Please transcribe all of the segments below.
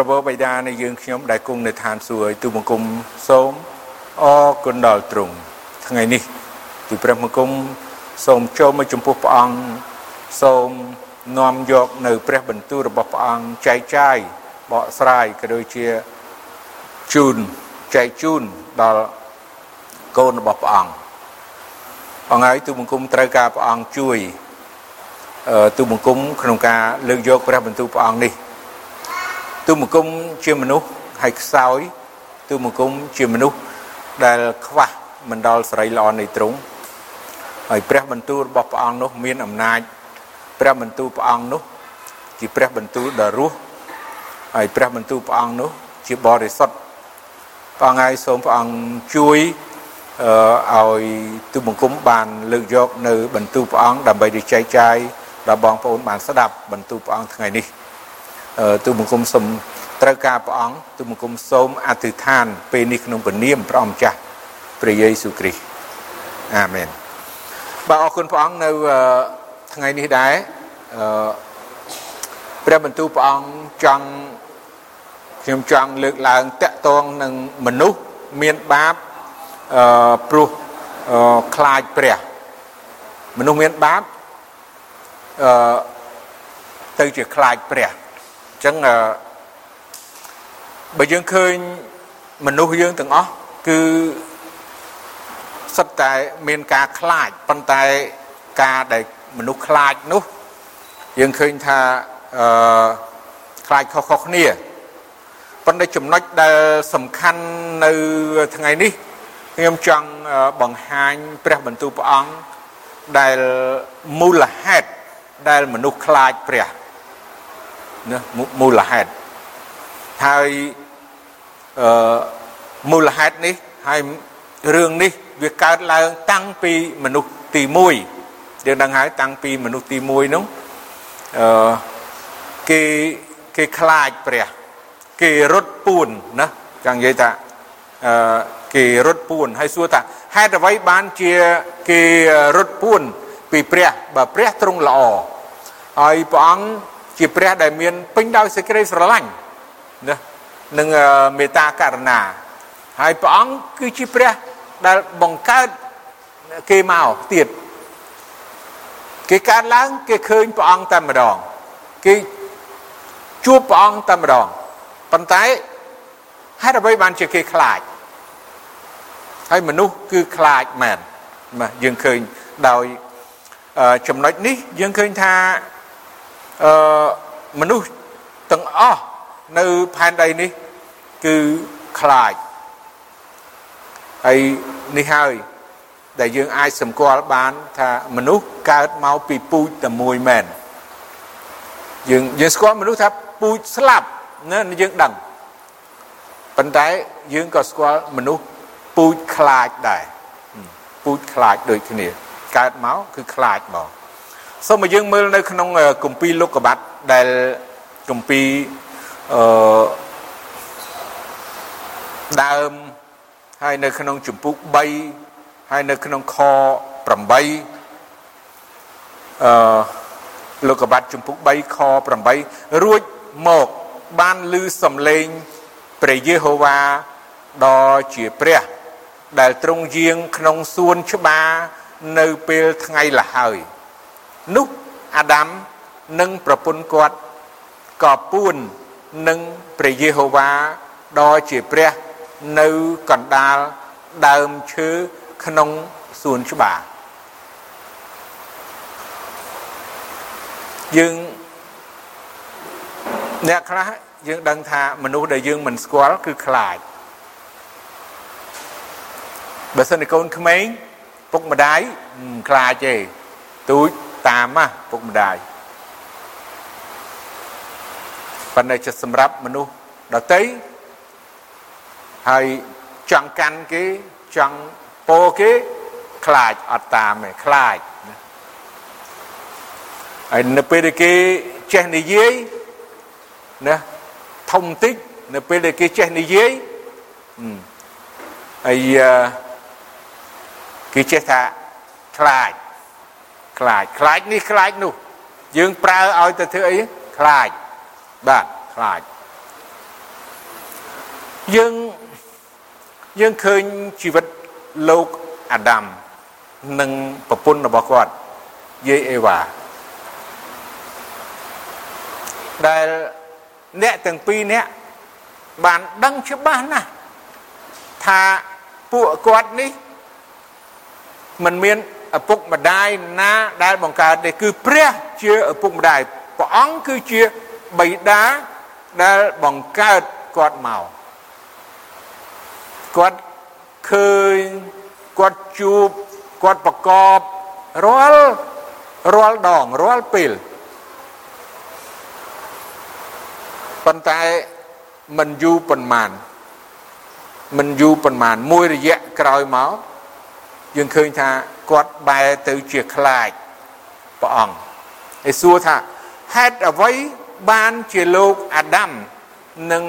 ប្រពោបិតានៃយើងខ្ញុំដែលគង់នៅឋានសួគ៌ទូបង្គំសូមអរគុណដល់ទ្រង់ថ្ងៃនេះទីព្រះបង្គំសូមចូលមកចំពោះព្រះអង្គសូមនាំយកនៅព្រះបន្ទូលរបស់ព្រះអង្គចែកចាយបកស្រាយក៏ដូចជាជូនចែកជូនដល់កូនរបស់ព្រះអង្គអង្គហើយទូបង្គំត្រូវការព្រះអង្គជួយទូបង្គំក្នុងការលើកយកព្រះបន្ទូលព្រះអង្គនេះ ទូបង្គំជាមនុស្សហើយខ្សោយទូបង្គំជាមនុស្សដែលខ្វះមិនដល់សេរីល្អនៃទ្រង់ហើយព្រះបន្ទូលរបស់ព្រះអង្គនោះមានអំណាចព្រះបន្ទូលព្រះអង្គនោះជាព្រះបន្ទូលដ៏រស់ហើយព្រះបន្ទូលព្រះអង្គនោះជាបរិសុទ្ធព្រះអង្គហើយសូមព្រះអង្គជួយអឺឲ្យទូបង្គំបានលើកយកនៅបន្ទូលព្រះអង្គដើម្បីទៅចែកចាយដល់បងប្អូនបានស្ដាប់បន្ទូលព្រះអង្គថ្ងៃនេះ ទូបង្គំសូមត្រូវការព្រះអង្គទូបង្គំសូមអធិដ្ឋាន ពេលនេះក្នុងព្រះនាមព្រះអង្គម្ចាស់ព្រះយេស៊ូវគ្រីស្ទអាមែនបាទអរគុណព្រះអង្គនៅថ្ងៃនេះដែរអឺព្រះបន្ទូលព្រះអង្គចង់ខ្ញុំចង់លើកឡើងតកតងនឹងមនុស្សមានបាបអឺព្រោះអឺខ្លាចព្រះមនុស្សមានបាបអឺទៅជាខ្លាចព្រះ អញ្ចឹងអឺបើយើងឃើញមនុស្សយើងទាំងអស់គឺសិតតែមានការខ្លាចប៉ុន្តែការដែលមនុស្សខ្លាចនោះយើងឃើញថាអឺខ្លាចខុសៗគ្នាប៉ុន្តែចំណុចដែលសំខាន់នៅថ្ងៃនេះខ្ញុំចង់បង្ហាញព្រះបន្ទូលព្រះអង្គដែលមូលហេតុដែលមនុស្សខ្លាចព្រះ ណាមូលហេតុហើយអឺមូលហេតុនេះហើយរឿងនេះវាកើតឡើងតាំងពីមនុស្សទី1យើងដឹងហើយតាំងពីមនុស្សទី1នោះអឺគេគេខ្លាចព្រះគេរត់ពួនណាចង់និយាយថាអឺគេរត់ពួនហើយសួរថាហេតុអ្វីបានជាគេរត់ពួនពីព្រះបើព្រះទ្រង់ល្អហើយព្រះអង្គ ជាព្រះដែលមានពេញដោយសេចក្តីស្រឡាញ់ណានិងមេត្តាករុណា ហើយព្រះអង្គគឺជាព្រះដែលបង្កើតគេមកទៀតគេកើតឡើងគេឃើញព្រះអង្គតែម្ដងគេជួបព្រះអង្គតែម្ដងប៉ុន្តែហេតុអ្វីបានជាគេខ្លាចហើយមនុស្សគឺខ្លាចមែនបាទយើងឃើញដោយចំណុចនេះយើងឃើញថា អឺមនុស្សទាំងអស់នៅផែនដីនេះគឺខ្លាចហើយនេះហើយដែលយើងអាចសម្គាល់បានថាមនុស្សកើតមកពីពូជតែមួយមែនយើងយើងស្គាល់មនុស្សថាពូជស្លាប់ណាយើងដឹងប៉ុន្តែយើងក៏ស្គាល់មនុស្សពូជខ្លាចដែរពូជខ្លាចដូចគ្នាកើតមកគឺខ្លាចមក សូមឲ្យយើងមើលនៅក្នុងគម្ពីរលោកកបាត់ដែលគម្ពីរអឺដើមហើយនៅក្នុងជំពូក3ហើយនៅក្នុងខ8អឺលោកកបាត់ជំពូក3ខ8រួចមកបានឮសំឡេងព្រះយេហូវ៉ាដ៏ជាព្រះដែលទ្រង់យាងក្នុងសួនច្បារនៅពេលថ្ងៃលហើយ នោះអាដាមនិងប្រពន្ធគាត់ក៏ពួននឹងព្រះយេហូវ៉ាដ៏ជាព្រះនៅកណ្ដាលដើមឈើក្នុងសួនច្បារយើងអ្នកខ្លះយើងដឹងថាមនុស្សដែលយើងមិនស្គាល់គឺខ្លាចបើសិនតែកូនក្មេងពុកម្ដាយខ្លាចទេទូច តាមណាពុកម្ដាយប៉ុន្តែចិត្តសម្រាប់មនុស្សដតីហើយចង់កាន់គេចង់ពោគេខ្លាចអត់តាមទេខ្លាចហើយនៅពេលដែលគេចេះនិយាយណាធំតិចនៅពេលដែលគេចេះនិយាយហើយគេចេះថាខ្លាច ខ្លាចខ្លាចនេះខ្លាចនោះយើងប្រើឲ្យទៅធ្វើអីខ្លាចបាទខ្លាចយើងយើងឃើញជីវិតលោកអាដាមនិងប្រពន្ធរបស់គាត់យាយអេវ៉ាដែលអ្នកទាំងពីរនាក់បានដឹងច្បាស់ណាស់ថាពួកគាត់នេះមិនមាន ឪពុកម្ដាយណាដែលបង្កើតទេគឺព្រះជាឪពុកម្ដាយព្រះអង្គគឺជាបិតាដែលបង្កើតគាត់មកគាត់ឃើញគាត់ជួបគាត់ប្រកបរាល់រាល់ដងរាល់ពេលប៉ុន្តែមិនយូរប៉ុន្មានមិនយូរប៉ុន្មានមួយរយៈក្រោយមកយើងឃើញថា គាត់បែរទៅជាខ្លាចព្រះអង្គហើយសួរថាហេតុអ្វីបានជាលោកអាដាមនិង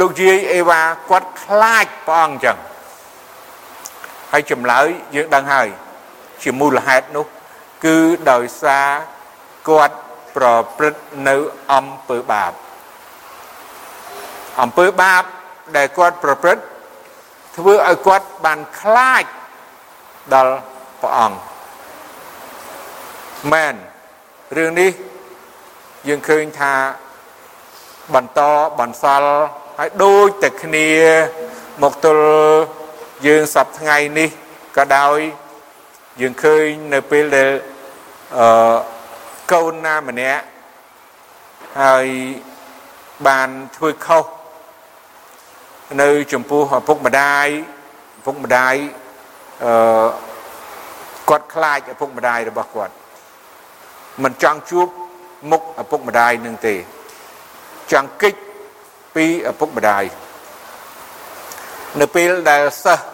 លោកយាយអេវ៉ាគាត់ខ្លាចព្រះអង្គចឹងហើយចម្លើយយើងដឹងហើយ ជាមូលហេតុនោះ គឺដោយសារគាត់ប្រព្រឹត្តនៅអំពើបាបអំពើបាបដែលគាត់ប្រព្រឹត្តធ្វើឲ្យគាត់បានខ្លាច ដល់ព្រះអង្គមែនរឿងនេះយើងឃើញថាបន្តបន្សល់ហើយដូចតែគ្នាមកទល់យើងសប្ថ្ងៃនេះក៏ដោយយើងឃើញនៅពេលដែលអឺកូនណាម្នាក់ហើយបានធ្វើខុសនៅចំពោះឪពុកម្ដាយឪពុកម្ដាយ អឺគាត់ខ្លាចឪពុកម្ដាយរបស់គាត់មិនចង់ជួបមុខឪពុកម្ដាយនឹងទេចង់គេចពីឪពុកម្ដាយនៅពេលដែលសិស្ស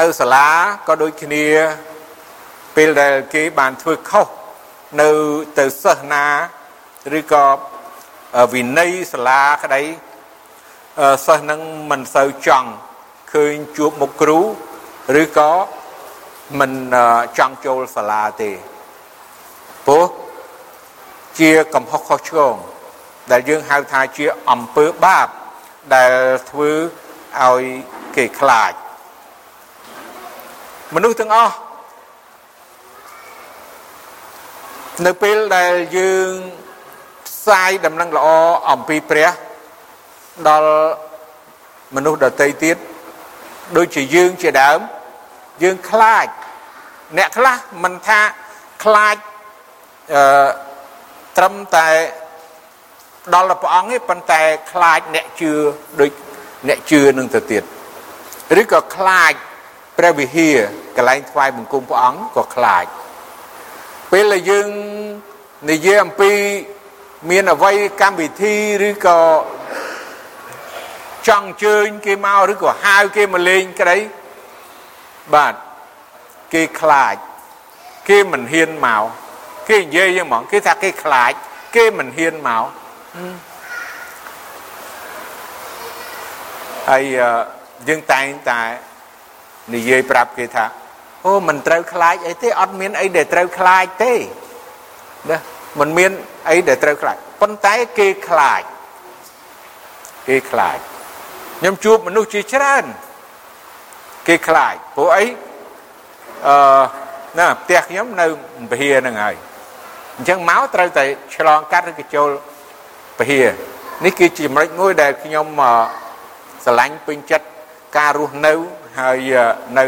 នៅសាលាក៏ដូចគ្នាពេលដែលគេបានធ្វើខុសនៅទៅសិស្សណាឬក៏វិន័យសាលាក្តីសិស្សនឹងមិនសូវចង់ឃើញជួបមុខគ្រូ ឬក៏មិនចង់ចូលសាលាទេព្រោះជាកំហុសខុសឆ្គងដែលយើងហៅថាជាអំពើបាបដែលធ្វើឲ្យគេខ្លាចមនុស្សទាំងអស់នៅពេលដែលយើងផ្សាយដំណឹងល្អអំពីព្រះដល់មនុស្សដទៃទៀតដូចជាយើងជាដើម យើងខ្លាចអ្នកខ្លះមិនថាខ្លាចអឺត្រឹមតែដល់ព្រះអង្គទេប៉ុន្តែខ្លាចអ្នកជឿដូចអ្នកជឿនឹងទៅទៀតឬក៏ខ្លាចព្រះវិហារកន្លែងថ្វាយបង្គំព្រះអង្គក៏ខ្លាចពេលដែលយើងនិយាយអំពីមានអវ័យកម្មវិធីឬក៏ចង់ជើញគេមកឬក៏ហៅគេមកលេងក្តី បាទគេខ្លាច គេមិនហ៊ានមកគេនិយាយយ៉ាងហ្មងគេថាគេខ្លាច គេមិនហ៊ានមកហើយយើងតែងតែនិយាយប្រាប់គេថាអូមិនត្រូវខ្លាចអីទេអត់មានអីដែលត្រូវខ្លាចទេណាមិនមានអីដែលត្រូវខ្លាចប៉ុន្តែគេខ្លាចគេខ្លាចខ្ញុំជួបមនុស្សជាច្រើន គេខ្លាចព្រោះអីអឺណាផ្ទះខ្ញុំនៅពហិយហ្នឹងហើយអញ្ចឹងមកត្រូវតែឆ្លងកាត់ឬក៏ចូលពហិយនេះគឺជាចំណុចមួយដែលខ្ញុំស្រឡាញ់ពេញចិត្តការរស់នៅហើយនៅ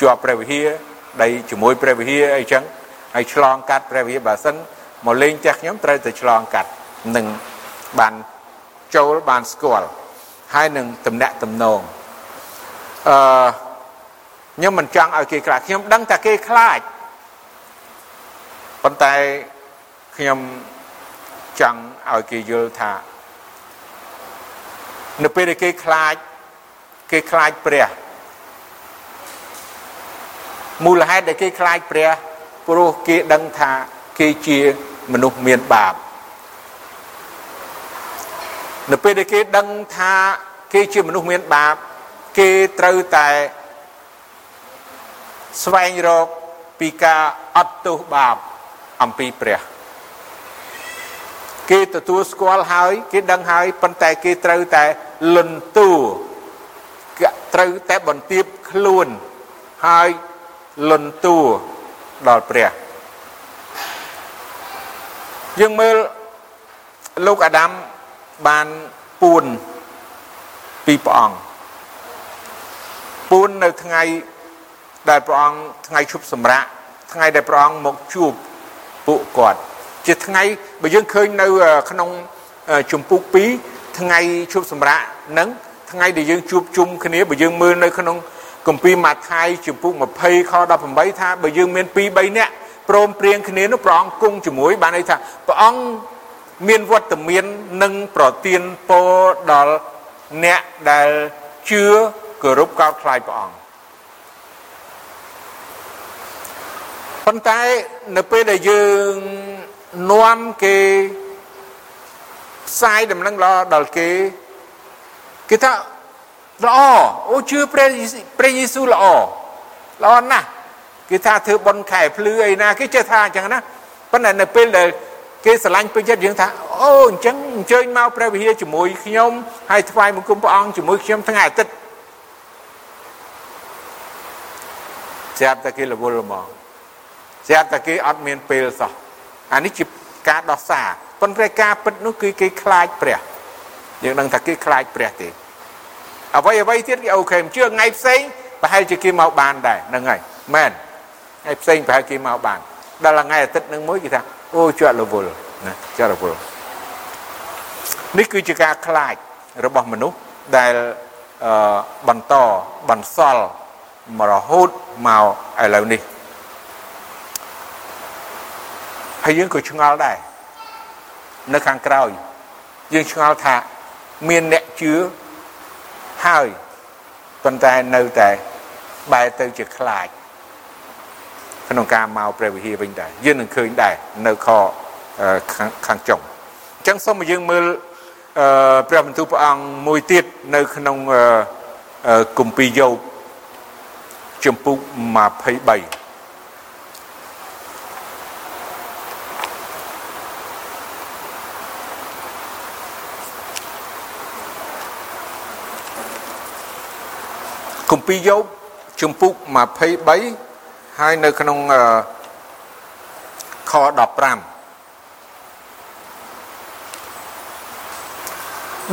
ជាប់ព្រះវិហារដីជាមួយព្រះវិហារអីចឹងហើយឆ្លងកាត់ព្រះវិហារបើសិនមកលេងផ្ទះខ្ញុំត្រូវតែឆ្លងកាត់នឹងបានចូលបានស្គាល់ហើយនឹងតំណាក់តំណង អឺខ្ញុំមិនចង់ឲ្យគេខ្លាចខ្ញុំដឹងតែគេខ្លាចប៉ុន្តែខ្ញុំចង់ឲ្យគេយល់ថានៅពេលដែលគេខ្លាចគេខ្លាចព្រះមូលហេតុដែលគេខ្លាចព្រះព្រោះគេដឹងថាគេជាមនុស្សមានបាបនៅពេលដែលគេដឹងថាគេជាមនុស្សមានបាប គេត្រូវតែស្វែងរកពីការអត់ទោសបាបអំពីព្រះគេទទួលស្គាល់ហើយគេដឹងហើយប៉ុន្តែគេត្រូវតែលន់តួគេត្រូវតែបន្ទាបខ្លួនហើយលន់តួដល់ព្រះយើងមើលលោកអាដាមបានពួនពីព្រះអង្គ ពួននៅថ្ងៃដែលព្រះអង្គថ្ងៃឈប់សម្រាកថ្ងៃដែលព្រះអង្គមកជួបពួកគាត់ជាថ្ងៃបើយើងឃើញនៅក្នុងជំពូក2ថ្ងៃជប់សម្រាប់នឹងថ្ងៃដែលយើងជួបជុំគ្នាបើយើងមើលនៅក្នុងគម្ពីរម៉ាថាយជំពូក20ខ18ថាបើយើងមាន2 3នាក់ព្រមព្រៀងគ្នានោះព្រះអង្គគង់ជាមួយបានន័យថាព្រះអង្គមានវត្តមាននិងប្រទានពរដល់អ្នកដែលជឿ គោរពកោតខ្លាចព្រះអង្គប៉ុន្តែនៅពេលដែលយើងនាំគេផ្សាយដំណឹងល្អដល់គេគេថាល្អអូជឿព្រះព្រះយេស៊ូវល្អល្អណាស់គេថាធ្វើបន់ខែភ្លឺអីណាគេចេះថាអញ្ចឹងណាប៉ុន្តែនៅពេលដែលគេស្រឡាញ់ពេញចិត្តយើងថាអូអញ្ចឹងអញ្ជើញមកព្រះវិហារជាមួយខ្ញុំហើយថ្វាយបង្គំព្រះអង្គជាមួយខ្ញុំថ្ងៃអាទិត្យ ស្រាប់តែគេរវល់មកស្រាប់តែគេអត់មានពេលសោះអានេះជាការដោះសារប៉ុន្តែការពិតនោះគឺគេខ្លាចព្រះយើងដឹងថាគេខ្លាចព្រះទេអ្វីអ្វីទៀតគេអូខេមិនជឿថ្ងៃផ្សេងប្រហែលជាគេមកបានដែរហ្នឹងហើយមែនថ្ងៃផ្សេងប្រហែលគេមកបានដល់ថ្ងៃអាទិត្យនឹងមួយគេថាអូជាប់រវល់ណាជាប់រវល់នេះគឺជាការខ្លាចរបស់មនុស្សដែលអឺបន្តបន្សល់ មករហូតមកឥឡូវនេះហើយយើងក៏ឆ្ងល់ដែរនៅខាងក្រោយយើងឆ្ងល់ថាមានអ្នកជឿហើយប៉ុន្តែនៅតែបែរទៅជាខ្លាចក្នុងការមកព្រះវិហារវិញដែរយើងនឹងឃើញដែរនៅខខាងចុងអញ្ចឹងសូមឲ្យយើងមើលព្រះបន្ទូលព្រះអង្គមួយទៀតនៅក្នុងគម្ពីរយោប ជំពូក23គម្ពីរយោបជំពូក23ហើយនៅក្នុងខ15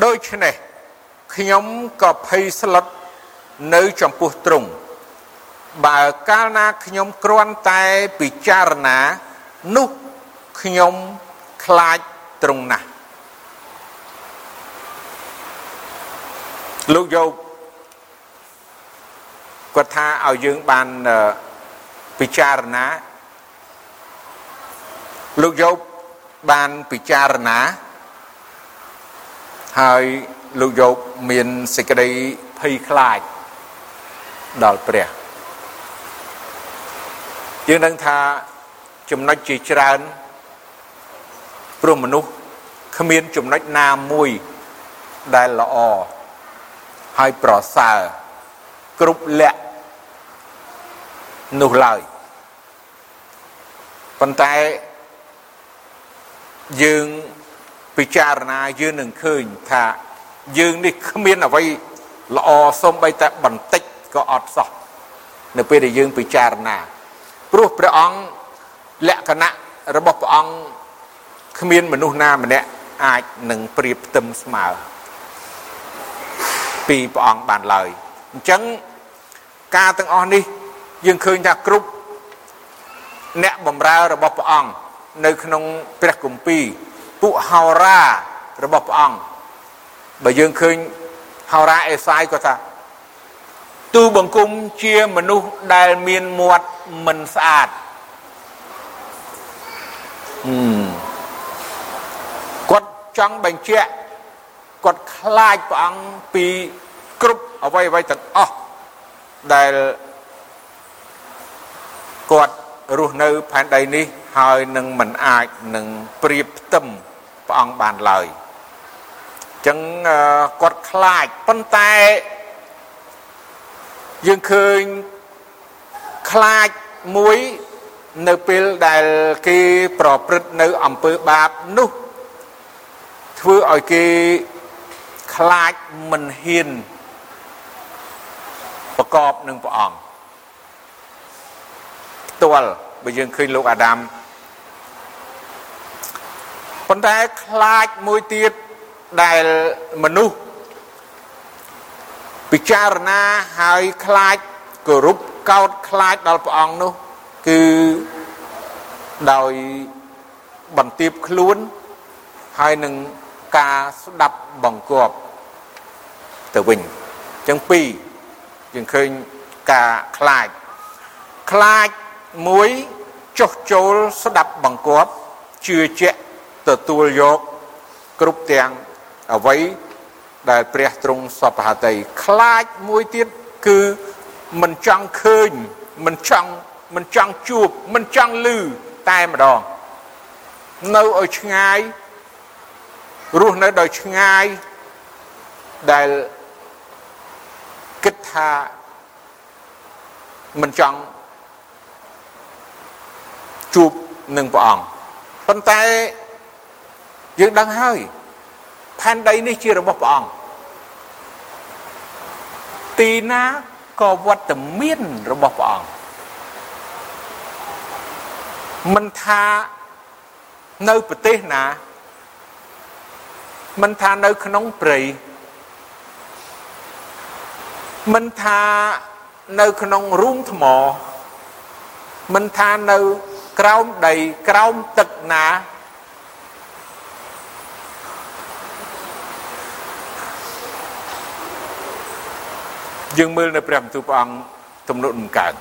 ដូច្នេះខ្ញុំក៏ភ័យស្លុតនៅចំពោះទ្រង់ បើកាលណាខ្ញុំគ្រាន់តែពិចារណានោះខ្ញុំខ្លាចទ្រង់ណាស់លោកយោបគាត់ថាឲ្យយើងបានពិចារណាលោកយោបបានពិចារណា ហើយលោកយោបមានសេចក្តីភ័យខ្លាចដល់ព្រះ យើងដឹងថាចំណុចជាច្រើនព្រោះមនុស្សគ្មានចំណុចណាមួយដែលល្អហើយប្រសើរគ្រប់លក្ខនោះឡើយប៉ុន្តែយើងពិចារណាយើងនឹងឃើញថាយើងនេះគ្មានអ្វីល្អសំបីតែបន្តិចក៏អត់សោះនៅពេលដែលយើងពិចារណា ព្រោះព្រះអង្គលក្ខណៈរបស់ព្រះអង្គគ្មានមនុស្សណាម្នាក់អាចនឹងប្រៀបផ្ទឹមស្មើពីព្រះអង្គបានឡើយអញ្ចឹងការទាំងអស់នេះយើងឃើញថាគ្រប់អ្នកបម្រើរបស់ព្រះអង្គនៅក្នុងព្រះគម្ពីរពួកហោរារបស់ព្រះអង្គបើយើងឃើញហោរាអេសាយក៏ថា ទូបង្គំជាមនុស្សដែលមានមាត់មិនស្អាតគាត់ចង់បញ្ជាក់គាត់ខ្លាចព្រះអង្គពីគ្រប់អ្វីអ្វីទាំងអស់ដែលគាត់រស់នៅផែនដីនេះហើយនឹងមិនអាចនឹងប្រៀបផ្ទឹមព្រះអង្គបានឡើយអញ្ចឹងគាត់ខ្លាចប៉ុន្តែ យើងឃើញខ្លាចមួយនៅពេលដែលគេប្រព្រឹត្តនៅអំពើបាបនោះធ្វើឲ្យគេខ្លាចមិនហ៊ានប្រកបនឹងព្រះអង្គផ្ទាល់បើយើងឃើញលោកអាដាមប៉ុន្តែខ្លាចមួយទៀតដែលមនុស្ស ពិចារណាហើយខ្លាចគោរពកោតខ្លាចដល់ព្រះអង្គនោះ គឺដោយបន្ទាបខ្លួនហើយនឹងការស្ដាប់បង្គាប់ទៅវិញចឹងពីរយើងឃើញការខ្លាចខ្លាចមួយចុះចូលស្ដាប់បង្គាប់ជឿជាក់ទទួលយកគ្រប់ទាំងអ្វី ដែលព្រះទ្រង់សពហតីខ្លាចមួយទៀតគឺមិនចង់ឃើញមិនចង់មិនចង់ជួបមិនចង់ឮតែម្ដងនៅឲ្យឆ្ងាយរស់នៅដោយឆ្ងាយដែលគិតថាមិនចង់ជួបនឹងព្រះអង្គប៉ុន្តែយើងដឹងហើយផែនដីនេះជារបស់ព្រះអង្គ ទីណាក៏វត្តមានរបស់ព្រះអង្គមិនថានៅប្រទេសណាមិនថានៅក្នុងព្រៃមិនថានៅក្នុងរូងថ្មមិនថានៅក្រោមដីក្រោមទឹកណា យើងមើលនៅព្រះបន្ទូលព្រះអង្គទំនុកដំកើង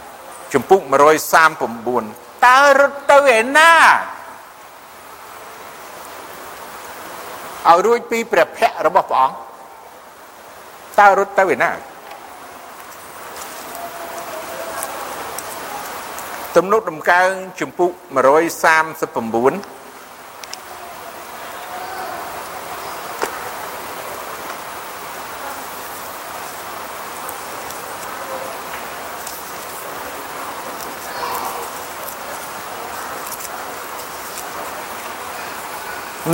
ចំពុក139តើរត់ទៅឯណាឲ្យរួចពីព្រះភ័ក្ររបស់ព្រះអង្គតើរត់ទៅឯណាទំនុកដំកើងចំពុក139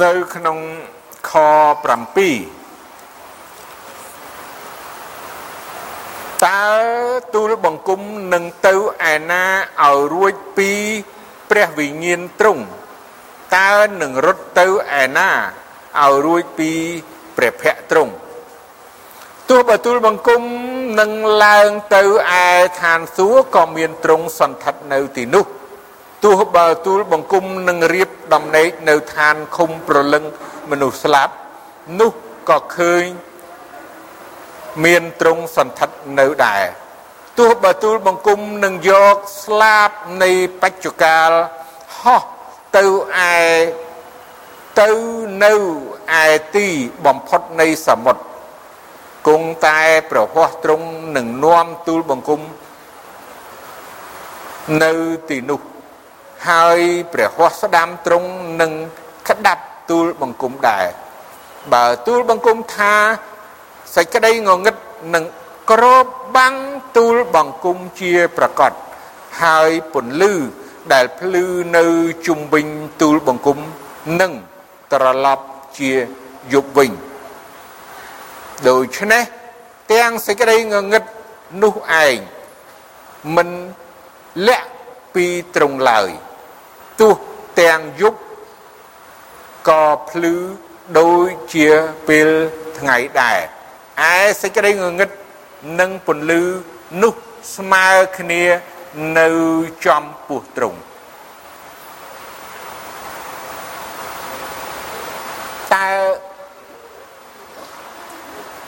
នៅក្នុងខ7តើទូលបង្គំនឹងទៅឯណាឲ្យរួចពីព្រះវិញ្ញាណទ្រង់តើនឹងរត់ទៅឯណាឲ្យរួចពីព្រះភ័ក្រទ្រង់ទោះបើទូលបង្គំនឹងឡើងទៅឯឋានសួគ៌ក៏មានទ្រង់សន្ធិដ្ឋនៅទីនោះទោះបើទូលបង្គំនឹងរៀប ដំណេកនៅឋានឃុំប្រលឹងមនុស្សស្លាប់នោះក៏ឃើញមានទ្រង់សន្ធិដ្ឋនៅដែរទោះបើទូលបង្គំនឹងយកស្លាបនៃបច្ចុកាលហោះទៅឯទៅនៅឯទីបំផុតនៃសមុទ្រគង់តែប្រហោះទ្រង់នឹងនាំទូលបង្គំនៅទីនោះ ហើយព្រះហស្តស្ដាំទ្រង់នឹងក្តាប់ទូលបង្គំដែរបើទូលបង្គំថាសេចក្តីងងឹតនឹងក្របបាំងទូលបង្គំជាប្រកបហើយពន្លឺដែលភ្លឺនៅជុំវិញទូលបង្គំនឹងត្រឡប់ជាយប់វិញដូច្នេះទាំងសេចក្តីងងឹតនោះឯងមិនលាក់ពីត្រង់ឡើយ ទោះទាំងយប់ក៏ភ្លឺដូចជាពេលថ្ងៃដែរឯសេចក្តីងងឹតនិងពន្លឺនោះស្មើគ្នានៅចំពោះត្រង់តើ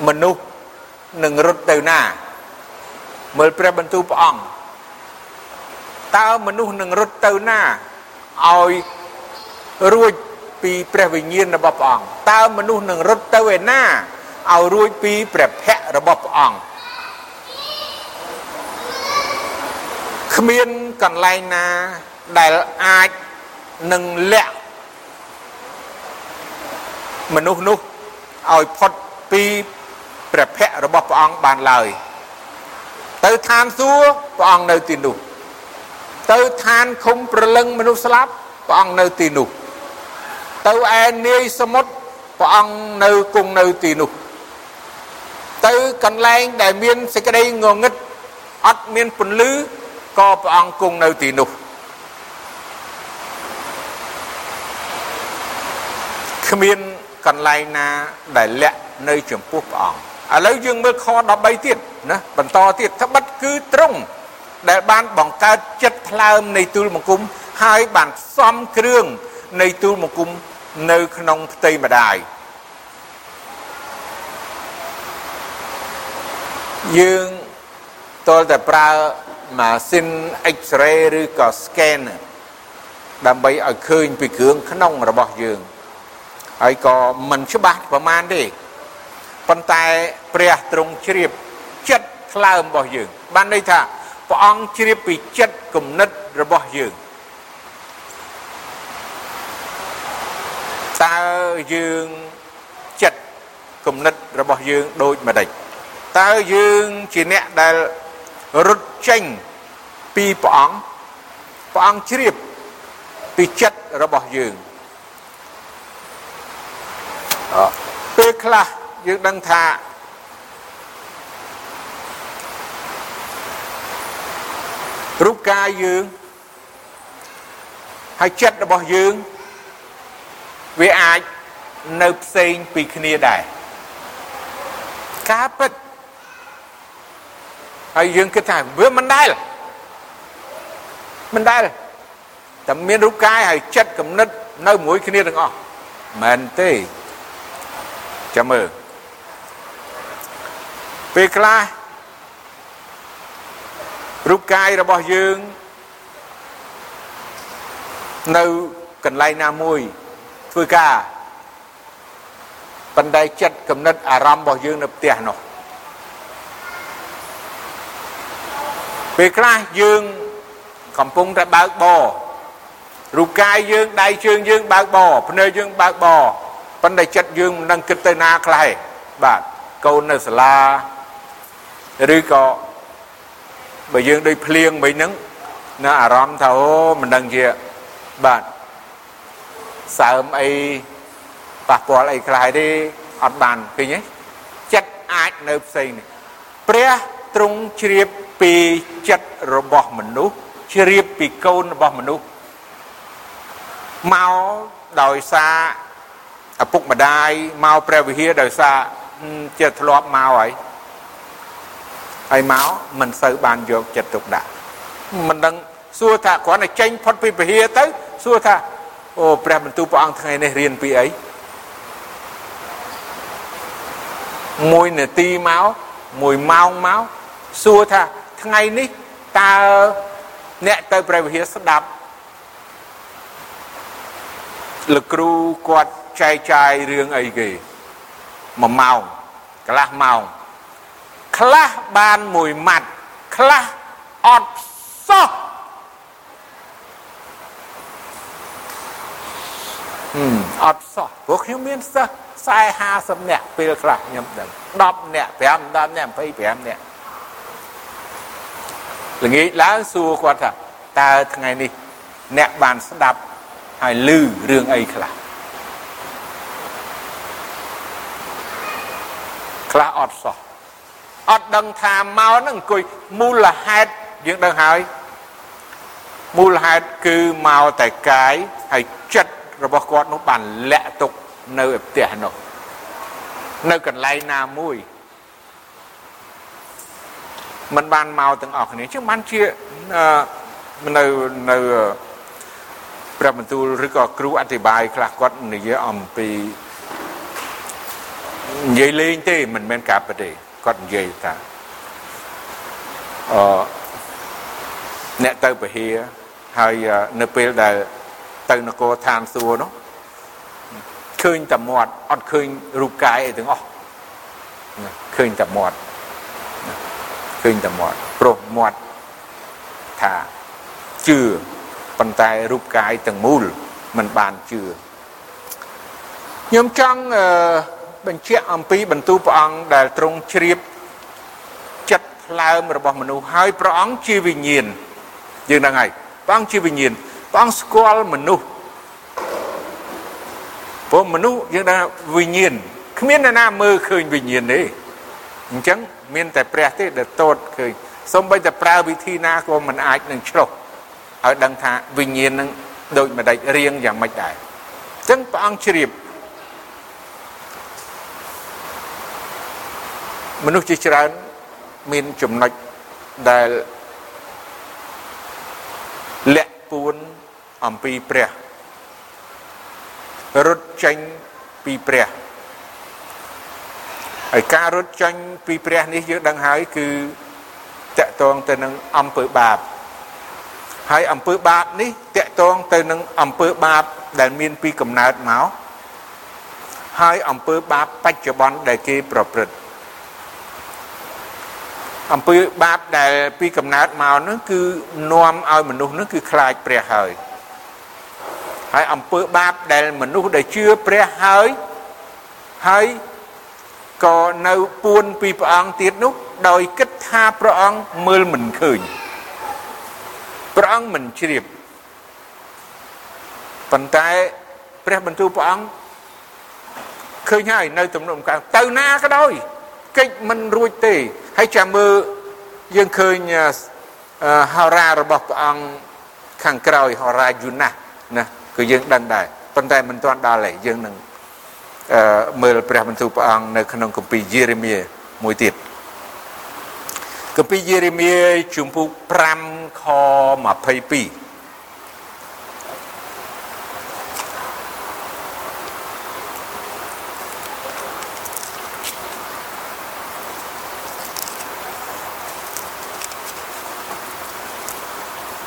មនុស្សនឹងរត់ទៅណាមើលព្រះបន្ទូលព្រះអង្គតើមនុស្សនឹងរត់ទៅណា ឲ្យរួចពីព្រះវិញ្ញាណរបស់ព្រះអង្គតើមនុស្សនឹងរត់ទៅឯណាឲ្យរួចពីព្រះភ័ក្ររបស់ព្រះអង្គគ្មានកន្លែងណាដែលអាចនឹងលាក់មនុស្សនោះឲ្យផុតពីព្រះភ័ក្ររបស់ព្រះអង្គបានឡើយទៅឋានសួគ៌ព្រះអង្គនៅទីនោះ ទៅឋានឃុំប្រលឹងមនុស្សស្លាប់ព្រះអង្គនៅទីនោះទៅឯនាយសមុទ្រព្រះអង្គនៅគង់នៅទីនោះទៅកន្លែងដែលមានសេចក្តីងងឹតអត់មានពន្លឺក៏ព្រះអង្គគង់នៅទីនោះគ្មានកន្លែងណាដែលលាក់នៅចំពោះព្រះអង្គឥឡូវយើងមើលខ13ទៀតណាបន្តទៀតត្បិតគឺត្រង់ ដែលបានបង្កើតចិត្តថ្លើមនៃទូលបង្គំហើយបានផ្សំគ្រឿងនៃទូលបង្គំនៅក្នុងផ្ទៃម្ដាយយើងតលតែប្រើម៉ាស៊ីន X-ray ឬក៏ scan ដើម្បីឲ្យឃើញពីគ្រឿងក្នុងរបស់យើងហើយក៏មិនច្បាស់ប្រមាណទេប៉ុន្តែព្រះទ្រង់ជ្រាបចិត្តថ្លើមរបស់យើងបានន័យថា ព្រះអង្គជ្រាបពីចិត្តគំនិតរបស់យើងតើយើងចិត្តគំនិតរបស់យើងដូចម្ដេចតើយើងជាអ្នកដែលរត់ចេញពីព្រះអង្គព្រះអង្គជ្រាបពីចិត្តរបស់យើងពេលខ្លះយើងដឹងថា រូបកាយយើងហើយចិត្តរបស់យើងវាអាចនៅផ្សេងពីគ្នាដែរការពិតហើយយើងគិតថាវាមិនដែលមិនដែលតែមានរូបកាយហើយចិត្តគំនិតនៅមួយគ្នាទាំងអស់មែនទេចាំមើលពេលខ្លះ រូបកាយរបស់យើងនៅកន្លែងណាមួយធ្វើការបណ្ដៃចិត្តគំនិតអារម្មណ៍របស់យើងនៅផ្ទះនោះពេលខ្លះយើងកំពុងតែបើកបររូបកាយយើងដៃជើងយើងបើកបរភ្នែកយើងបើកបរប៉ុន្តែចិត្តយើងមិនដឹងគិតទៅណាខ្លះទេបាទកូននៅសាលាឬក៏ បើយើងដូចភ្លៀងមិញហ្នឹងនៅអារម្មណ៍ថាអូមិនដឹងជាបាទសើមអីប៉ះពាល់អីខ្លះទេអត់បានឃើញទេចិត្តអាចនៅផ្សេងនេះព្រះទ្រង់ជ្រាបពីចិត្តរបស់មនុស្សជ្រាបពីកូនរបស់មនុស្សមកដោយសារឪពុកម្ដាយមកព្រះវិហារដោយសារជាធ្លាប់មកហើយ ហើយមកមិនសូវបានយកចិត្តទុកដាក់មិនដឹងសួរថាគ្រាន់តែចេញផុតពីវិហារទៅសួរថាអូព្រះបន្ទូលព្រះអង្គថ្ងៃនេះរៀនពីអីមួយនាទីមកមួយម៉ោងមកសួរថាថ្ងៃនេះតើអ្នកទៅព្រះវិហារស្ដាប់លោកគ្រូគាត់ចែកចាយរឿងអីគេមួយម៉ោងកន្លះម៉ោង ខ្លះបានមួយម៉ាត់ខ្លះអត់សោះអត់សោះព្រោះខ្ញុំមានសិស្ស40 50នាក់ពេលខ្លះខ្ញុំដឹង10នាក់5 10នាក់25នាក់ល្ងាចឡើងសួរគាត់ថាតើថ្ងៃនេះអ្នកបានស្ដាប់ហើយឮរឿងអីខ្លះខ្លះអត់សោះ អត់ដឹងថាមកហ្នឹងអង្គុយមូលហេតុយើងដឹងហើយមូលហេតុគឺមកតែកាយហើយចិត្តរបស់គាត់នោះបានលាក់ទុកនៅឯផ្ទះនោះនៅកន្លែងណាមួយมันបានមកទាំងអស់គ្នាចឹងបានជានៅនៅព្រះបន្ទូលឬក៏គ្រូអធិប្បាយខ្លះគាត់និយាយអំពីនិយាយលេងទេមិនមែនការពិតទេ គាត់និយាយថាអឺអ្នកទៅពហិហើយនៅពេលដែលទៅនគរឋានសួគ៌នោះឃើញតែមាត់អត់ឃើញរូបកាយអីទាំងអស់ឃើញតែមាត់ឃើញតែមាត់ព្រោះមាត់ថាជឿប៉ុន្តែរូបកាយទាំងមូលมันបានជឿខ្ញុំចង់អឺ បញ្ជាក់អំពីបន្ទូលព្រះអង្គដែលទ្រង់ជ្រាបចិត្តផ្លើមរបស់មនុស្សហើយព្រះអង្គជាវិញ្ញាណយើងដឹងហើយព្រះអង្គជាវិញ្ញាណព្រះអង្គស្គាល់មនុស្សពព្រោះមនុស្សយើងថាវិញ្ញាណគ្មានអ្នកណាមើលឃើញវិញ្ញាណទេអញ្ចឹងមានតែព្រះទេដែលតូតឃើញសូម្បីតែប្រើវិធីណាក៏មិនអាចនឹងឆ្លុះឲ្យដឹងថាវិញ្ញាណនឹងដូចម្ដេចរៀងយ៉ាងម៉េចដែរអញ្ចឹងព្រះអង្គជ្រាប មនុស្សជាច្រើនមានចំណុចដែលលាក់ពួនអំពីព្រះរត់ចេញពីព្រះហើយការរត់ចេញពីព្រះនេះយើងដឹងហើយគឺតកតងទៅនឹងអំពើបាបហើយអំពើបាបនេះតកតងទៅនឹងអំពើបាបដែលមានពីកំណើតមកហើយអំពើបាបបច្ចុប្បន្នដែលគេប្រព្រឹត្ត អំពើបាបដែលពីកំណើតមកនោះគឺនាំឲ្យមនុស្សនោះគឺខ្លាចព្រះហើយហើយអំពើបាបដែលមនុស្សដែលជឿព្រះហើយហើយក៏នៅពួនពីព្រះអង្គទៀតនោះដោយគិតថាព្រះអង្គមើលមិនឃើញព្រះអង្គមិនជ្រាបប៉ុន្តែព្រះបន្ទូលព្រះអង្គឃើញហើយនៅទំនុកកាទៅណាក៏ដោយ កិច្ចមិនរួចទេហើយចាំមើលយើងឃើញហោរារបស់ព្រះអង្គខាងក្រោយហោរាយូណាស់ណាគឺយើងដឹងដែរប៉ុន្តែមិនទាន់ដល់ទេយើងនឹងអឺមើលព្រះបន្ទូលព្រះអង្គនៅក្នុងគម្ពីរយេរេមៀមួយទៀតគម្ពីរយេរេមៀជំពូក5ខ22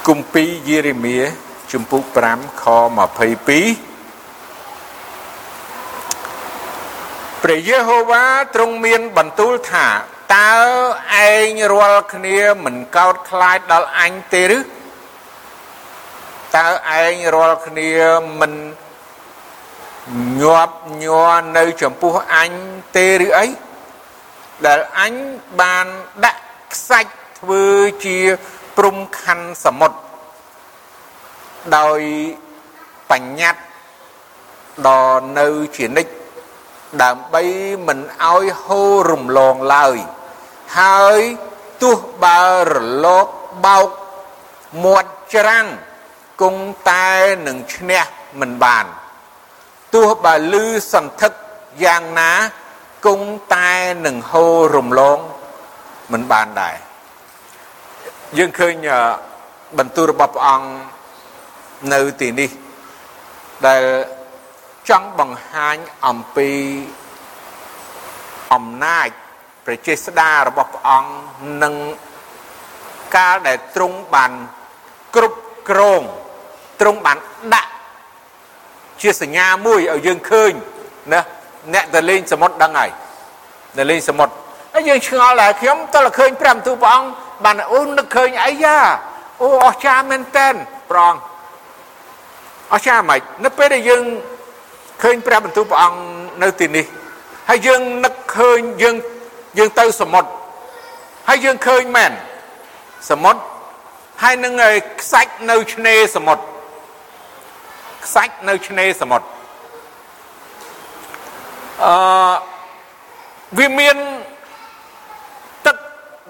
គម្ពីរយេរេមៀជំពូក5ខ22ព្រះយេហូវ៉ាទ្រង់មានបន្ទូលថាតើឯងរាល់គ្នាមិនកោតខ្លាចដល់អញទេឬតើឯងរាល់គ្នាមិនញាប់ញ័រនៅចំពោះអញទេឬអីដែលអញបានដាក់ខ្សាច់ធ្វើជា ព្រំខណ្ឌសមុទ្រដោយបញ្ញត្តិដល់នៅជានិច្ចដើម្បីមិនឲ្យហូររំលងឡើយ ហើយទោះបើរលកបោកមាត់ច្រាំងគង់តែនឹងឈ្នះមិនបាន ទោះបើលឺសន្ធឹកយ៉ាងណាគង់តែនឹងហូររំលងមិនបានដែរ យើងឃើញបន្ទូលរបស់ព្រះអង្គនៅទីនេះដែលចង់បង្ហាញអំពីអំណាចប្រជាស្ដាររបស់ព្រះអង្គនិងកាលដែលទ្រង់បានគ្រប់គ្រងទ្រង់បានដាក់ជាសញ្ញាមួយឲ្យយើងឃើញណាអ្នកទៅលេងសមុទ្រដឹងហើយទៅលេងសមុទ្រហើយយើងឆ្ងល់ដែរខ្ញុំតើឃើញព្រះបន្ទូលព្រះអង្គ បានអូនឹកឃើញអីយ៉ាអូអស្ចារ្យមែនតើព្រះអង្គអស្ចារ្យមិននៅពេលដែលយើងឃើញព្រះបន្ទូលព្រះអង្គនៅទីនេះហើយយើងនឹកឃើញយើងយើងទៅសមុទ្រហើយយើងឃើញមែនសមុទ្រហើយនឹងខ្សាច់នៅឆ្នេរសមុទ្រខ្សាច់នៅឆ្នេរសមុទ្រអឺវាមានទឹក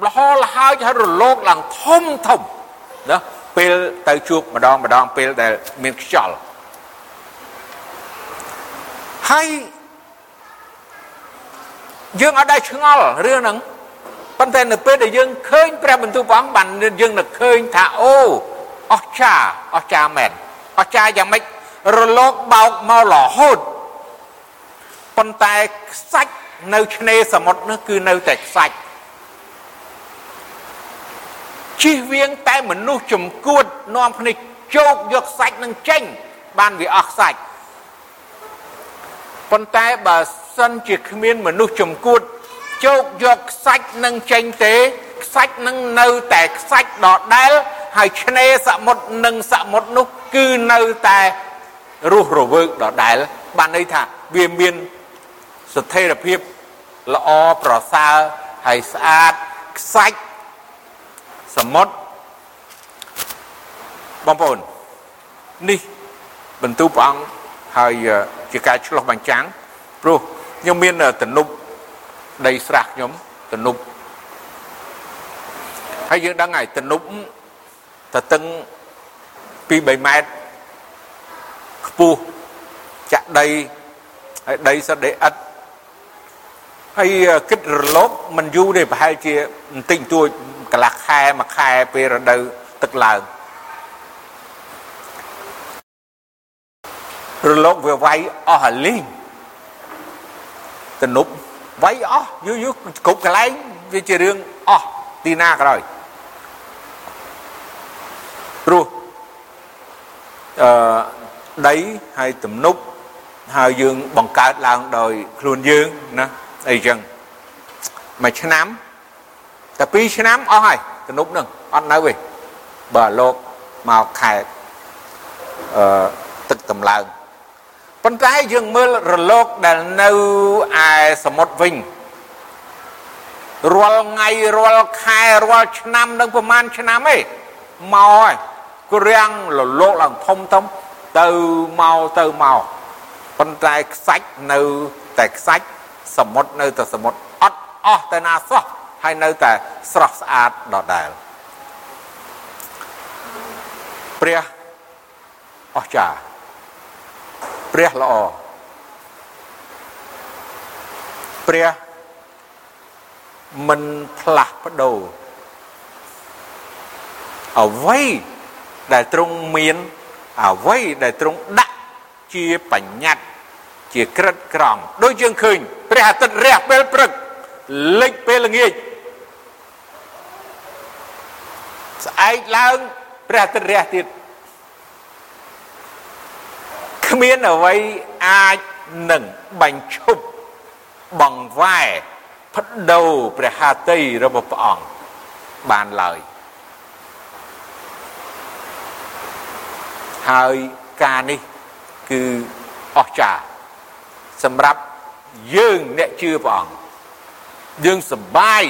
លហលហើយហើយរលកឡើងធំធំណាពេលទៅជួបម្ដងម្ដងពេលដែលមានខ្យល់ហើយយើងអត់ដែរឆ្ងល់រឿងហ្នឹងប៉ុន្តែនៅពេលដែលយើងឃើញព្រះបន្ទូលព្រះអង្គបានយើងនឹកឃើញថាអូអស្ចារ្យអស្ចារ្យមែនអស្ចារ្យយ៉ាងម៉េចរលកបោកមករហូតប៉ុន្តែខ្សាច់នៅឆ្នេរសមុទ្រនោះគឺនៅតែខ្សាច់ ជិះវៀងតែមនុស្សចំគួតនាំគ្នាជោកយកសាច់នឹងចេញបានវាអស់សាច់ប៉ុន្តែបើសិនជាគ្មានមនុស្សចំគួតជោកយកខ្សាច់នឹងចេញទេខ្សាច់នឹងនៅតែខ្សាច់ដដែលហើយឆ្នេរសមុទ្រនិងសមុទ្រនោះគឺនៅតែរស់រវើកដដែលបានន័យថាវាមានស្ថិរភាពល្អប្រសើរហើយស្អាតខ្សាច់ សមុទ្របងប្អូននេះបន្ទូព្រះអង្គហហើយជាការឆ្លោះបញ្ចាំងព្រោះខ្ញុំមានទំនប់ដីស្រះខ្ញុំទំនប់ហើយយើងដឹងហើយទំនប់តតឹងពី3ម៉ែត្រខ្ពស់ចាក់ដីហើយដីសដីឥដ្ឋហើយគិតរលកមិនយូរទេប្រហែលជាបន្តិចតួច កន្លះខែមួយខែពេលរដូវទឹកឡើងរលកវាវាយអស់អាលីងទំនប់វាយអស់យូរយូរគ្រប់កន្លែងវាជារឿងអស់ទីណាក្រោយព្រោះអឺដីហើយទំនប់ហើយយើងបង្កើតឡើងដោយខ្លួនយើងណាអីចឹងមួយឆ្នាំ តែ2ឆ្នាំអស់ហើយទំនប់នឹងអត់នៅទេបើលោកមកខែអឺទឹកតម្លើងប៉ុន្តែយើងមើលរលកដែលនៅឯសមុទ្រវិញរាល់ថ្ងៃរាល់ខែរាល់ឆ្នាំនឹងប្រហែលឆ្នាំឯងមកហើយគ្រាំងរលកឡើងធំធំទៅមកទៅមកប៉ុន្តែខ្សាច់នៅតែខ្សាច់សមុទ្រនៅតែសមុទ្រអត់អស់ទៅណាសោះ ហើយនៅតែស្រស់ស្អាតដដែលព្រះអស្ចារ្យព្រះល្អព្រះមិនផ្លាស់ប្ដូរអ្វីដែលទ្រង់មានអ្វីដែលទ្រង់ដាក់ជាបញ្ញត្តិជាក្រិតក្រមដូចយើងឃើញព្រះអាទិត្យរះពេលព្រឹក លិចពេលល្ងាចស្អែកឡើងព្រះអាទិត្យរះទៀតគ្មានអ្វីអាចនឹងបញ្ឈប់បង្វែរបដូរព្រះハតីរបស់ព្រះអង្គបានឡើយហើយការនេះគឺអស្ចារ្យសម្រាប់យើងអ្នកជឿព្រះអង្គ យើងសប្បាយ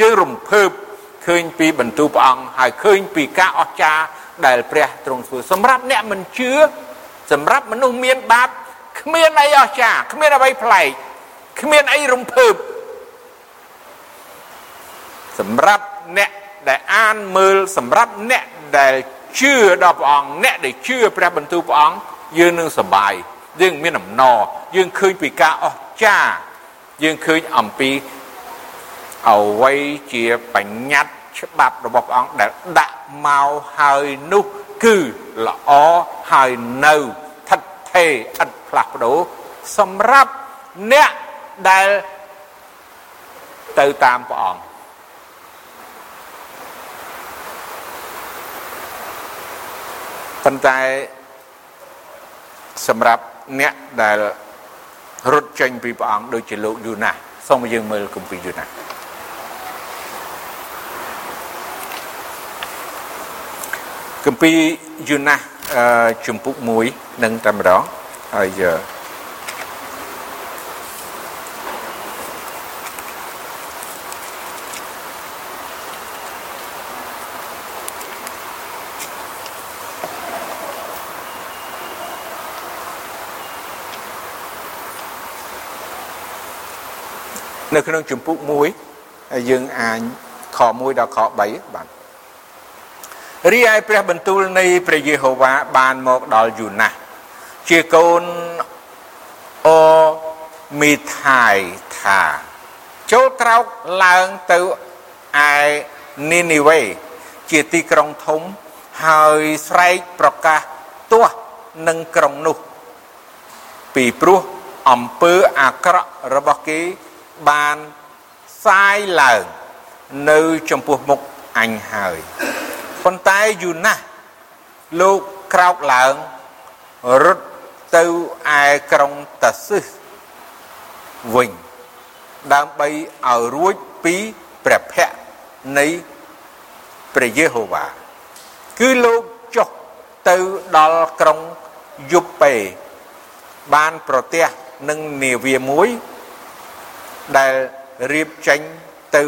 យើងរំភើបឃើញពីបន្ទូលព្រះអង្គហើយឃើញពីការអស្ចារ្យដែលព្រះទ្រង់ធ្វើសម្រាប់អ្នកមិនជឿសម្រាប់មនុស្សមានបាបគ្មានអីអស្ចារ្យគ្មានអ្វីប្លែកគ្មានអីរំភើបសម្រាប់អ្នកដែលអានមើលសម្រាប់អ្នកដែលជឿដល់ព្រះអង្គអ្នកដែលជឿព្រះបន្ទូលព្រះអង្គយើងនឹងសប្បាយយើងមានអំណរយើងឃើញពីការអស្ចារ្យយើងឃើញអំពី អ្វីជាបញ្ញត្តិច្បាប់របស់ព្រះអង្គដែលដាក់មកហើយនោះគឺល្អហើយនៅថិតថេរឥតផ្លាស់ប្ដូរសម្រាប់អ្នកដែលទៅតាមព្រះអង្គប៉ុន្តែសម្រាប់អ្នកដែលរត់ចេញពីព្រះអង្គដូចជាលោកយូណាសូមយើងមើលគម្ពីរយូណា គម្ពីរយូណាជំពូក1នឹងតែម្ដងហើយនៅក្នុងជំពូក1ហើយយើងអានខ1ដល់ខ3បាទ រីឯព្រះបន្ទូលនៃព្រះយេហូវ៉ាបានមកដល់យូណាស់ជាកូនអូមីថាយថាចូលក្រោកឡើងទៅឯនីនីវេជាទីក្រុងធំហើយស្រែកប្រកាសទាស់នឹងក្រុងនោះ ពីព្រោះអំពើអាក្រក់របស់គេបានសាយឡើង នៅចំពោះមុខអញហើយ ប៉ុន្តែយូណាស់លោកក្រោកឡើងរត់ទៅឯក្រុងតាស៊ឹសវិញដើម្បីឲ្យរួចពីព្រះភ័ក្ត្រនៃព្រះយេហូវ៉ាគឺលោកចុះទៅដល់ក្រុងយូប៉េបានប្រទះនឹងនាវាមួយដែលរៀបចេញទៅ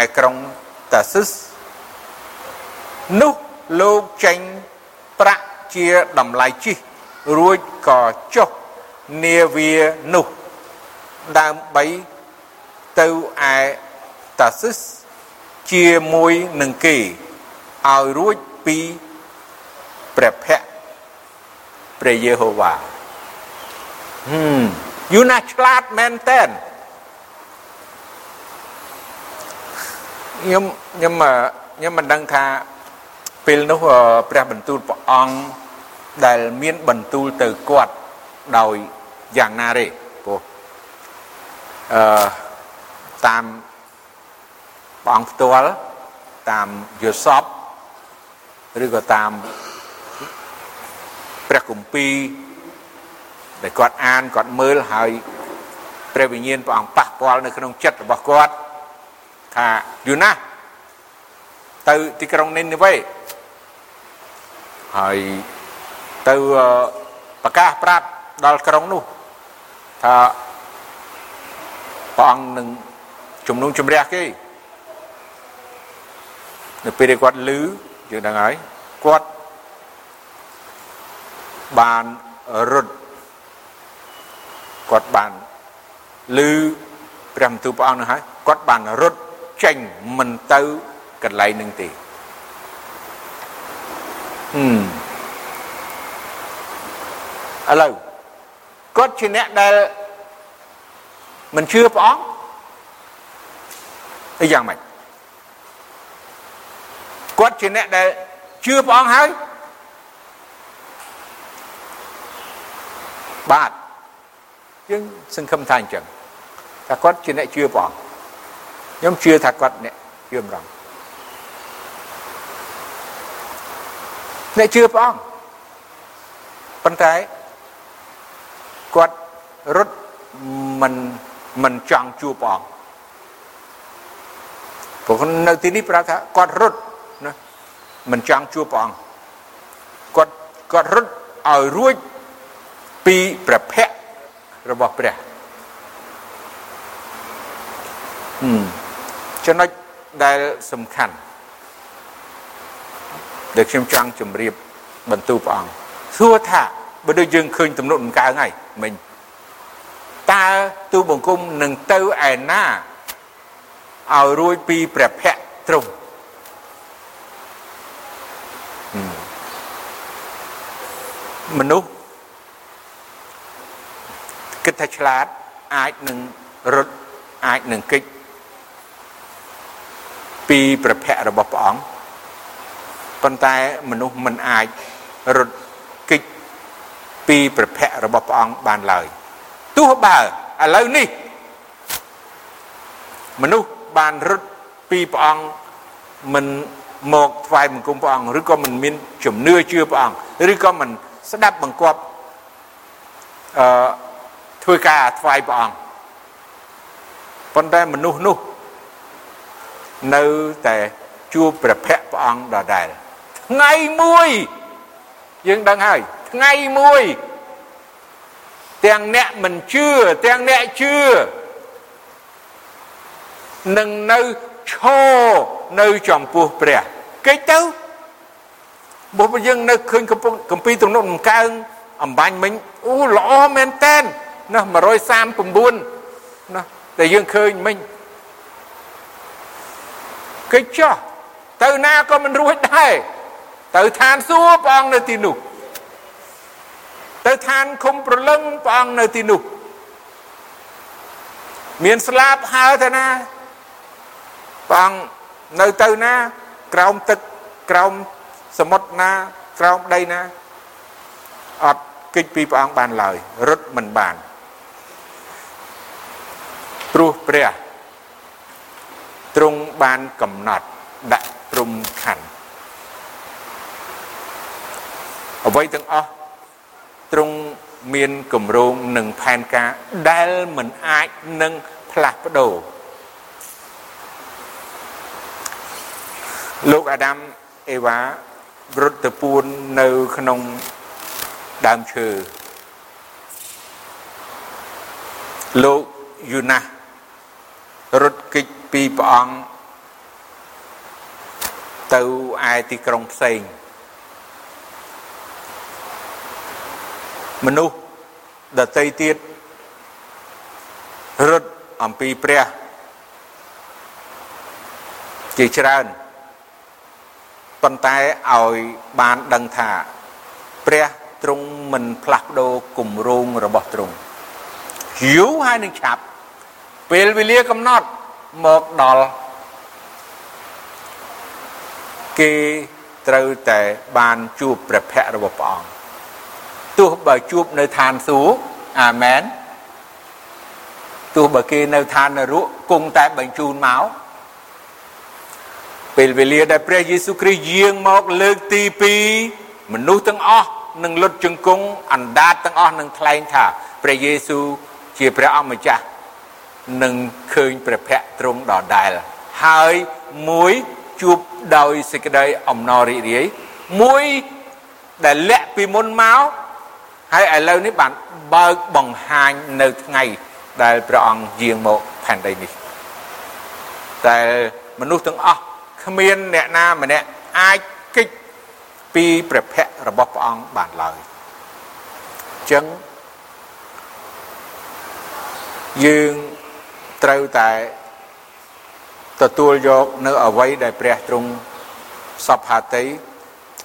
ឯក្រុងតាស៊ឹស នោះលោកចេញប្រាក់ជាតម្លៃជិះរួចក៏ចុះនាវានោះដើម្បីទៅឯតាស៊ីសជាមួយនឹងគេឲ្យរួចពីព្រះភ័ក្ត្រព្រះយេហូវ៉ាហឹមយូណាឆ្លាតមែនតើខ្ញុំខ្ញុំខ្ញុំមិនដឹងថា ពេលនោះព្រះបន្ទូលព្រះអង្គដែលមានបន្ទូលទៅគាត់ដោយយ៉ាងណាទេព្រោះអឺតាមព្រះអង្គផ្ទាល់តាមយល់សពឬក៏តាមព្រះគម្ពីរដែលគាត់អានគាត់មើលហើយព្រះវិញ្ញាណព្រះអង្គប៉ះពាល់នៅក្នុងចិត្តរបស់គាត់ថាយូណាទៅទីក្រុងនីនីវេ ហើយទៅប្រកាសប្រាប់ដល់ក្រុងនោះថាព្រះអង្គនឹងជំនុំជម្រះគេនៅពេលដែលគាត់ឮយើងដឹងហើយគាត់បានរត់គាត់បានឮព្រះបន្ទូលព្រះអង្គនោះហើយគាត់បានរត់ចេញមិនទៅកន្លែងនឹងទេហឹម ឥឡូវគាត់ជាអ្នកដែលមិនជឿព្រះអង្គអីយ៉ាងម៉េចគាត់ជាអ្នកដែលជឿព្រះអង្គហើយបាទយើងសង្ឃឹមថាអញ្ចឹងថាគាត់ជាអ្នកជឿព្រះអង្គខ្ញុំជឿថាគាត់អ្នកជឿម្ដង អ្នកជឿព្រះអង្គប៉ុន្តែគាត់រត់មិនមិនចង់ជួបព្រះអង្គព្រោះនៅទីនេះប្រាប់ថាគាត់រត់ណាមិនចង់ជួបព្រះអង្គគាត់គាត់រត់ឲ្យរួចពីព្រះភ័ក្ត្ររបស់ព្រះហឹមចំណុចដែលសំខាន់ ដែលខ្ញុំចង់ជម្រាបបន្ទូព្រះអង្គសួរថាបើដូចយើងឃើញទំនុកដំកើងហើយមិញតើទូបង្គំនឹងទៅឯណាឲ្យរួចពីព្រះភ័ក្ត្រទ្រង់មនុស្សគិតថាឆ្លាតអាចនឹងរត់អាចនឹងគេចពីព្រះភ័ក្ត្ររបស់ព្រះអង្គ ប៉ុន្តែមនុស្សមិនអាចរត់គេចពីព្រះភ័ក្ត្ររបស់ព្រះអង្គបានឡើយទោះបើឥឡូវនេះមនុស្សបានរត់ពីព្រះអង្គមិនមកថ្វាយបង្គំព្រះអង្គឬក៏មិនមានជំនឿជឿព្រះអង្គឬក៏មិនស្ដាប់បង្គាប់អឺធ្វើការថ្វាយព្រះអង្គប៉ុន្តែមនុស្សនោះនៅតែជួបព្រះភ័ក្ត្រព្រះអង្គដដែល ថ្ងៃមួយយើងដឹងហើយថ្ងៃមួយទាំងអ្នកមិនជឿទាំងអ្នកជឿនឹងនៅឈរនៅចំពោះព្រះកិច្ចទៅបើយើងនៅឃើញកំពីទំនុកដំកើងអំបញ្ញមិញអូល្អមែនតែនណា139ណាដែលយើងឃើញមិញកិច្ចចោះទៅណាក៏មិនរួចដែរ ទៅឋានសួគ៌ព្រះអង្គនៅទីនោះទៅឋានឃុំប្រលឹងព្រះអង្គនៅទីនោះមានស្លាប់ហើទៅណាព្រះអង្គនៅទៅណា ក្រោមទឹកក្រោមសមុទ្រណាក្រោមដីណាអត់គេចពីព្រះអង្គបានឡើយរត់មិនបានព្រោះព្រះទ្រង់បានកំណត់ដាក់ព្រំខណ្ឌ អ្វីទាំងអស់ទ្រង់មានគម្រោងនិងផែនការដែលមិនអាចនឹងផ្លាស់ប្ដូរលោកអាដាមអេវ៉ារត់ទៅពួននៅក្នុងដើមឈើលោកយូណាស់រត់គេចពីព្រះអង្គទៅឯទីក្រុងផ្សេង មនុស្សដតីទៀតរត់អំពីព្រះជាច្រើនប៉ុន្តែឲ្យបានដឹងថា ព្រះទ្រង់មិនផ្លាស់ប្ដូរគម្រោងរបស់ទ្រង់យូរហើយនឹងឆាប់ពេលវេលាកំណត់មកដល់គេត្រូវតែបានជួបព្រះភ័ក្ត្ររបស់ព្រះអង្គ ទោះបើជួបនៅឋានសួគ៌អាមែនទោះបើគេនៅឋាននរកគង់តែបញ្ជូនមកពេលវេលាដែលព្រះយេស៊ូវគ្រីស្ទយាងមកលើកទី2មនុស្សទាំងអស់នឹងលុតជង្គង់អណ្ដាតទាំងអស់នឹងថ្លែងថាព្រះយេស៊ូវជាព្រះអម្ចាស់នឹងឃើញព្រះភ័ក្ត្រទ្រង់ដដែលហើយមួយជួបដោយសេចក្តីអំណររីករាយមួយដែលលាក់ពីមុនមក ហើយឥឡូវនេះបានបើកបង្ហាញនៅថ្ងៃដែលព្រះអង្គយាងមកផែនដីនេះតែមនុស្សទាំងអស់គ្មានអ្នកណាម្នាក់អាចគេចពីព្រះភ័ក្ត្ររបស់ព្រះអង្គបានឡើយអញ្ចឹងយើងត្រូវតែទទួលយកនៅអវ័យដែលព្រះទ្រង់សពហាតី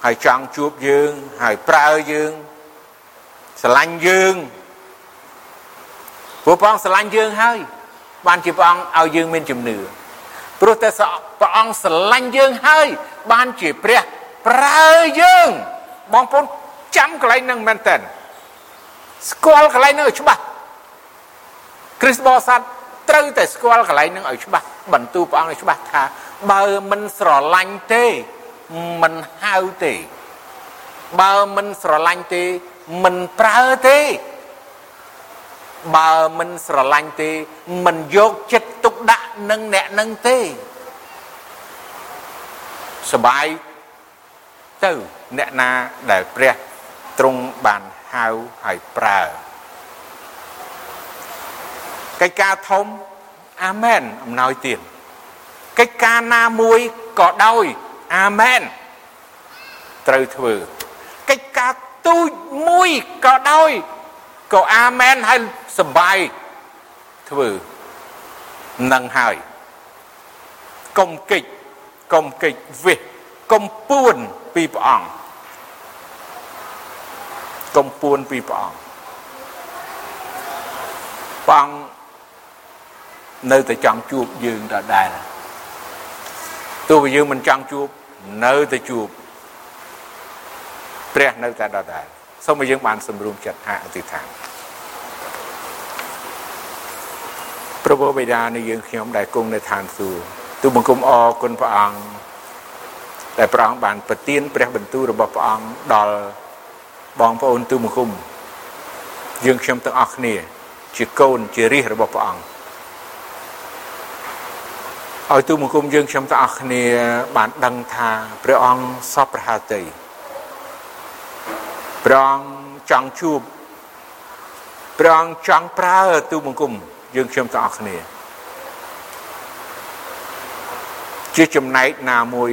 ហើយចង់ជួបយើងហើយប្រើយើង ស្រឡាញ់យើងព្រោះព្រះអង្គស្រឡាញ់យើងហើយ បានជាព្រះអង្គឲ្យយើងមានជំនឿព្រោះតែព្រះអង្គស្រឡាញ់យើងហើយ បានជាព្រះប្រើយើងបងប្អូនចាំកន្លែងហ្នឹងមែនតើស្គាល់កន្លែងហ្នឹងឲ្យច្បាស់គ្រិស្តបរិស័ទត្រូវតែស្គាល់កន្លែងហ្នឹងឲ្យច្បាស់បន្ទូលព្រះអង្គឲ្យច្បាស់ថា បើមិនស្រឡាញ់ទេមិនហៅទេ បើមិនស្រឡាញ់ទេ មិនប្រើទេបើមិនស្រឡាញ់ទេមិនយកចិត្តទុកដាក់នឹងអ្នកនឹងទេសបាយទៅអ្នកណាដែលព្រះទ្រង់បានហៅហើយប្រើកិច្ចការធំអាមែនអំណោយទានកិច្ចការណាមួយក៏ដោយអាមែនត្រូវធ្វើកិច្ចការ ទូចមួយក៏ដោយក៏អាមែនហើយសបាយធ្វើនឹងហើយកុំកិច្ចកុំកិច្ចវិសកុំពួនពីព្រះអង្គកុំពួនពីព្រះអង្គព្រះអង្គនៅតែចង់ជួបយើងដដែលទោះបីយើងមិនចង់ជួបនៅតែជួប ព្រះនៅតែដដែលសូមឲ្យយើងបានសម្រុំចិត្តថាអធិដ្ឋានព្រះបិតានៃយើងខ្ញុំដែលគង់នៅឋានសួគ៌ទូបង្គំអរគុណព្រះអង្គដែលព្រះអង្គបានប្រទានព្រះបន្ទូលរបស់ព្រះអង្គដល់បងប្អូនទូបង្គំយើងខ្ញុំទាំងអស់គ្នា ជាកូនជារាជរបស់ព្រះអង្គឲ្យទូបង្គំយើងខ្ញុំទាំងអស់គ្នា បានដឹងថាព្រះអង្គសពប្រហាតី ព្រះអង្គចង់ជួបព្រះអង្គចង់ប្រើទូបង្គំយើងខ្ញុំទាំងអស់គ្នាជាចំណែកណាមួយ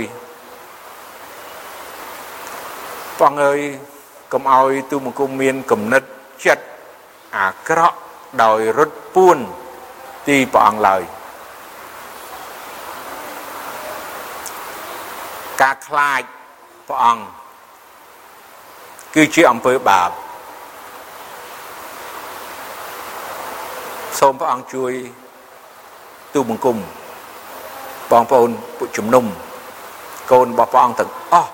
បងអើយកុំឲ្យទូបង្គំមានគំនិតចិត្តអាក្រក់ដោយរត់ពួនទីព្រះអង្គឡើយការខ្លាចព្រះអង្គ គឺជាអំពើបាបសូមព្រះអង្គជួយទូបង្គំបងប្អូនពួកជំនុំកូនរបស់ព្រះអង្គទាំងអស់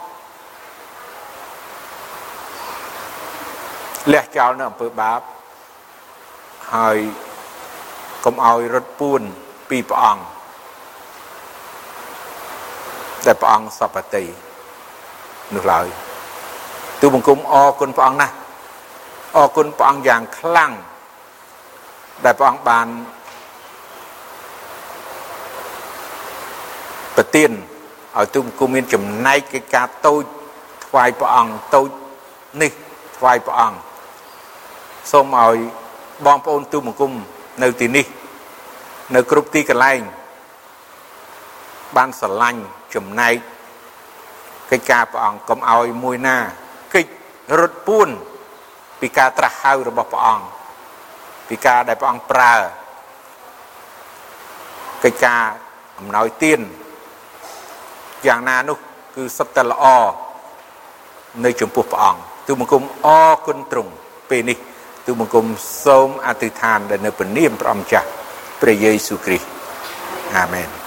លះចោលនៅអំពើបាបហើយកុំឲ្យរត់ពួនពីព្រះអង្គដែលព្រះអង្គសពតិនោះឡើយ ទូបង្គំអរគុណព្រះអង្គណាស់អរគុណព្រះអង្គយ៉ាងខ្លាំងដែលព្រះអង្គបានប្រទានឲ្យទូបង្គំមានចំណែកកិច្ចការតូចថ្វាយព្រះអង្គតូចនេះថ្វាយព្រះអង្គសូមឲ្យបងប្អូនទូបង្គំនៅទីនេះ នៅគ្រប់ទីកន្លែង បានស្រឡាញ់ចំណែកកិច្ចការព្រះអង្គកុំឲ្យមួយណា កិច្ចរត់ពួនពីការត្រាស់ហៅរបស់ព្រះអង្គពីការដែលព្រះអង្គប្រើកិច្ចការអំណោយទានយ៉ាងណានោះគឺសុទ្ធតែល្អនៅចំពោះព្រះអង្គទូបង្គំអរគុណទ្រង់ពេលនេះទូបង្គំសូមអធិដ្ឋានដែលនៅព្រះនាមព្រះអម្ចាស់ព្រះយេស៊ូវគ្រីស្ទអាមែន